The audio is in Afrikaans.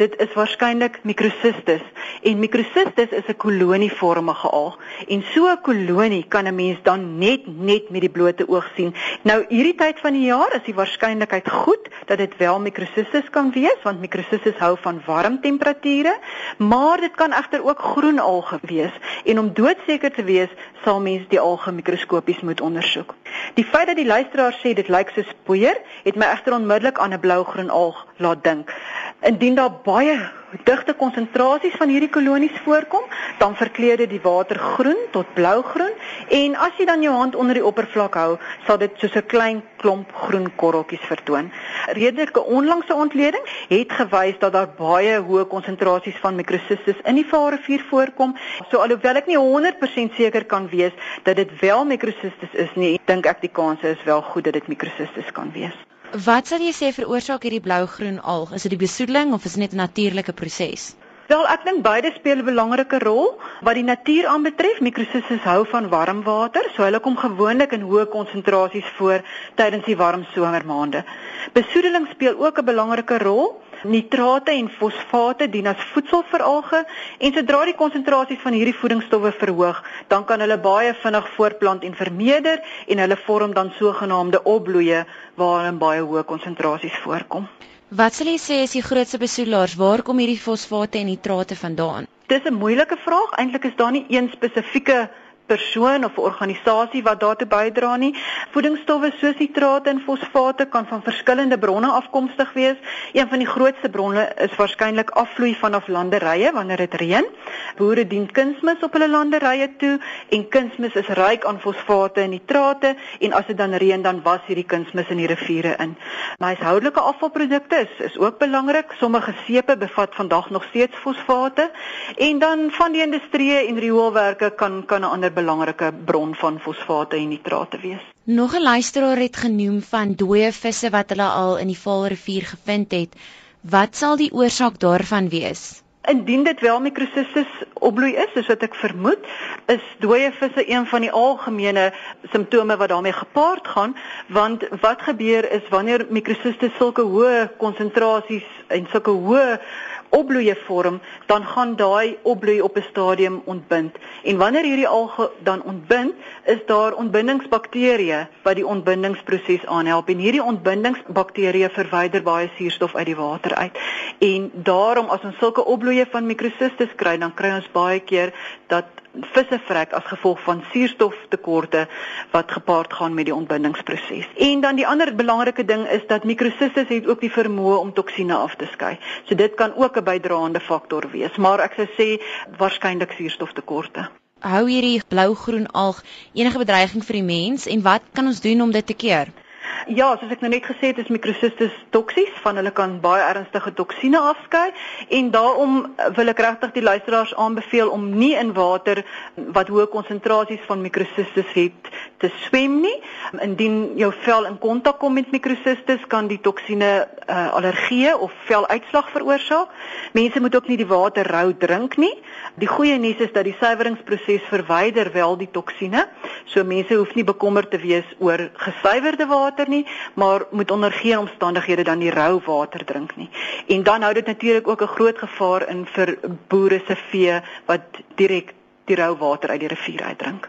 Dit is waarskynlik Microcystis en Microcystis is 'n kolonievormige alg en so 'n kolonie kan 'n mens dan net net met die blote oog sien. Nou hierdie tyd van die jaar is die waarskynlikheid goed dat dit wel Microcystis kan wees want Microcystis hou van warm temperature, maar dit kan egter ook groen alge wees en om doodseker te wees sal mens die alge mikroskopies moet ondersoek. Die feit dat die luisteraar sê dit lyk soos poeier, het my egter onmiddellik aan 'n blou-groen alg laat dink. Indien daar baie digte konsentrasies van hierdie kolonies voorkom, dan verkleur dit die water groen tot blou-groen en as jy dan jou hand onder die oppervlak hou, sal dit soos 'n klein klomp groen korreltjies vertoon. Redelike onlangse ontleding het gewys dat daar baie hoë konsentrasies van Microcystis in die Vaalrivier voorkom. So alhoewel ek nie 100% seker kan wees dat dit wel Microcystis is nie, dink ek die kanse is wel goed dat dit Microcystis kan wees. Wat sal jy sê veroorsaak hierdie blou-groen alg? Is dit die besoedeling of is dit net 'n natuurlike proses? Wel, ek dink beide speel 'n belangrike rol. Wat die natuur aanbetref, Microcystis hou van warm water, so hulle kom gewoonlik in hoë konsentrasies voor tydens die warm somermaande. Besoedeling speel ook 'n belangrike rol. Nitrate en fosfate dien as voedsel vir alge en sodra die konsentrasies van hierdie voedingsstowwe verhoog, dan kan hulle baie vinnig voortplant en vermeerder en hulle vorm dan sogenaamde opbloeie waarin baie hoë konsentrasies voorkom. Wat sal jy sê is die grootste besoedelaars? Waar kom hierdie fosfate en nitrate vandaan? Dis 'n moeilike vraag. Eintlik is daar nie een spesifieke persoon of organisasie wat daartoe bydra nie. Voedingsstowwe soos nitrate en fosfate kan van verskillende bronne afkomstig wees. Een van die grootste bronne is waarskynlik afvloei vanaf landerye wanneer dit reën. Boere dien kunsmis op hulle landerye toe en kunsmis is ryk aan fosfate en nitrate en as dit dan reën dan was hierdie kunsmis in die riviere in. Huishoudelike afvalprodukte is is ook belangrik. Sommige sepe bevat vandag nog steeds fosfate en dan van die industrie en rioolwerke kan kan 'n ander belangrike bron van fosfate en nitrate wees. Nog 'n luisteraar het genoem van dooie visse wat hulle al in die Vaalrivier gevind het. Wat sal die oorsaak daarvan wees? Indien dit wel Microcystis opbloei is, soos wat ek vermoed, is dooie visse een van die algemene simptome wat daarmee gepaard gaan, want wat gebeur is wanneer Microcystis sulke hoë konsentrasies en sulke hoë opbloeie vorm, dan gaan daai opbloei op 'n stadium ontbind. En wanneer hierdie alge dan ontbind, is daar ontbindingsbakterieë wat die ontbindingsproses aanhelp. En hierdie ontbindingsbakterieë verwyder baie suurstof uit die water uit. En daarom as ons sulke opbloeie van Microcystis kry, dan kry ons baie keer dat visse vrek as gevolg van suurstoftekorte wat gepaard gaan met die ontbindingsproses. En dan die ander belangrike ding is dat Microcystis het ook die vermoë om toksine af te skei. So dit kan ook 'n bydraende faktor wees, maar ek sou sê waarskynlik suurstoftekorte. Hou hierdie blou-groen alg enige bedreiging vir die mens en wat kan ons doen om dit te keer? Ja, soos ek nou net gesê het, is Microcystis toksies, van hulle kan baie ernstige toksine afskei en daarom wil ek regtig die luisteraars aanbeveel om nie in water wat hoë konsentrasies van Microcystis het te swem nie. Indien jou vel in kontak kom met Microcystis, kan die toksine uh, allergie of veluitslag veroorsaak. Mense moet ook nie die water rou drink nie. Die goeie nuus is dat die suiweringsproses verwyder wel die toksine. So mense hoef nie bekommerd te wees oor gesuiwerde water nie, maar moet onder geen omstandighede dan die rou water drink nie. En dan hou dit natuurlik ook 'n groot gevaar in vir boere se vee wat direk die rou water uit die rivier uitdrink.